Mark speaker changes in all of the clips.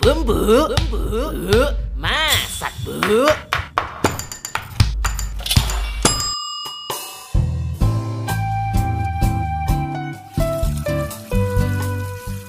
Speaker 1: Bumbu, bumbu, bu, masak bu.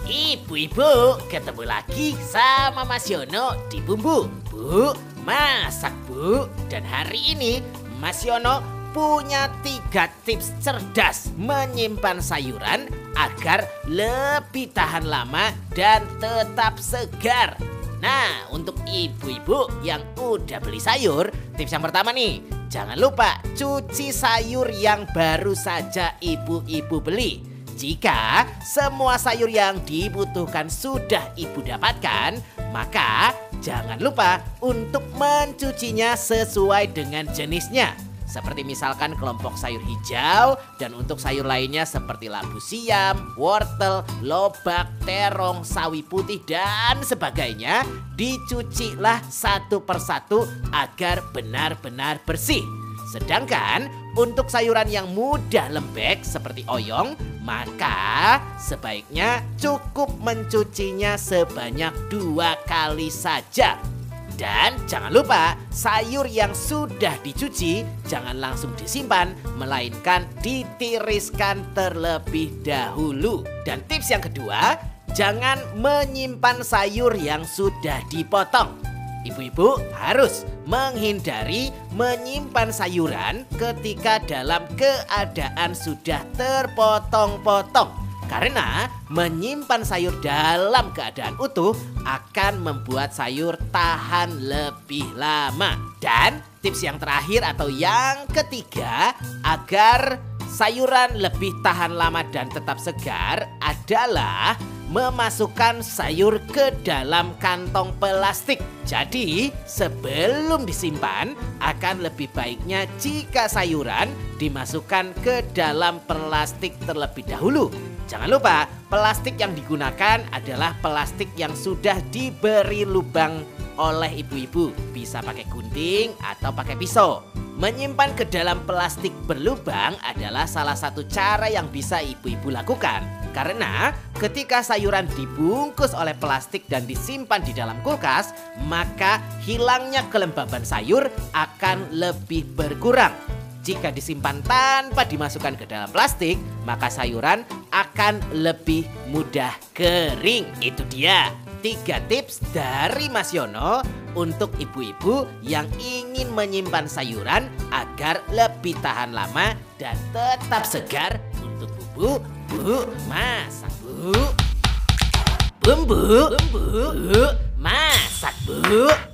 Speaker 1: Ibu-ibu, ketemu lagi sama Mas Yono di Bumbu. Bu, masak bu. Dan hari ini Mas Yono punya tiga tips cerdas menyimpan sayuran agar lebih tahan lama dan tetap segar. Nah, untuk ibu-ibu yang udah beli sayur, tips yang pertama nih, jangan lupa cuci sayur yang baru saja ibu-ibu beli. Jika semua sayur yang dibutuhkan sudah ibu dapatkan, maka jangan lupa untuk mencucinya sesuai dengan jenisnya. Seperti misalkan kelompok sayur hijau dan untuk sayur lainnya seperti labu siam, wortel, lobak, terong, sawi putih dan sebagainya dicucilah satu persatu agar benar-benar bersih. Sedangkan untuk sayuran yang mudah lembek seperti oyong, maka sebaiknya cukup mencucinya sebanyak dua kali saja. Dan jangan lupa sayur yang sudah dicuci jangan langsung disimpan melainkan ditiriskan terlebih dahulu. Dan tips yang kedua, jangan menyimpan sayur yang sudah dipotong. Ibu-ibu harus menghindari menyimpan sayuran ketika dalam keadaan sudah terpotong-potong. Karena menyimpan sayur dalam keadaan utuh akan membuat sayur tahan lebih lama. Dan tips yang terakhir atau yang ketiga agar sayuran lebih tahan lama dan tetap segar adalah memasukkan sayur ke dalam kantong plastik. Jadi, sebelum disimpan, akan lebih baiknya jika sayuran dimasukkan ke dalam plastik terlebih dahulu. Jangan lupa, plastik yang digunakan adalah plastik yang sudah diberi lubang oleh ibu-ibu. Bisa pakai gunting atau pakai pisau. Menyimpan ke dalam plastik berlubang adalah salah satu cara yang bisa ibu-ibu lakukan. Karena ketika sayuran dibungkus oleh plastik dan disimpan di dalam kulkas, maka hilangnya kelembaban sayur akan lebih berkurang. Jika disimpan tanpa dimasukkan ke dalam plastik, maka sayuran akan lebih mudah kering. Itu dia tiga tips dari Mas Yono untuk ibu-ibu yang ingin menyimpan sayuran agar lebih tahan lama dan tetap segar untuk bumbu bu masak bu. Bumbu, bumbu, bu, masak bu.